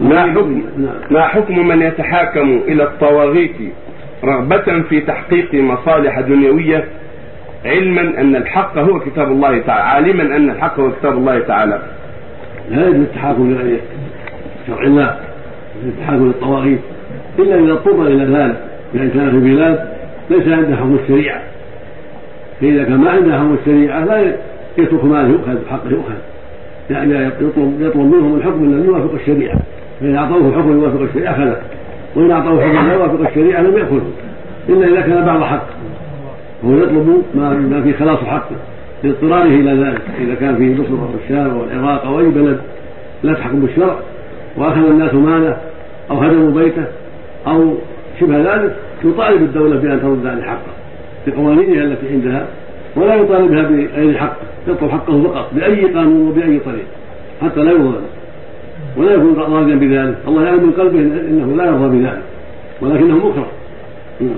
ما حكم ما حكم من يتحاكم إلى الطواغيت رغبة في تحقيق مصالح دنيوية؟ علما أن الحق هو كتاب الله تعالى عالما أن الحق هو كتاب الله تعالى. لا يجوز التحاكم إلى شرع الله التحاكم للطواغيت إلا إذا اضطر إلى ذلك بان كان في بلاد ليس عنده حكم الشريعة. فإذا كان ما عنده حكم الشريعة لا يترك ماله يؤخذ حقه يؤخذ. يطلب يطلب منهم الحكم الذي يوافق الشريعة. فإن أعطوه الحكم يوافق الشريعة أخذه وإن أعطوه حكم لا يوافق الشريعة لم يأخذه. إلا إذا كان بعض حق. وهو يطلب ما في خلاص حقه لاضطراره إلى ذلك. إذا كان في مصر أو الشام أو العراق أو أي بلد لا تحكم بالشرع وأخذ الناس ماله أو هدموا بيته أو شبه ذلك يطالب الدولة بأن ترد عليه حقه بقوانينها التي عندها. ولا يطالبها بغير حقه يطلب حقه فقط بأي قانون وبأي طريق حتى لا يظلم. ولا يكون راضيا بذلك. الله يعلم من قلبه إنه لا يرضى بذلك ولكنه مكره.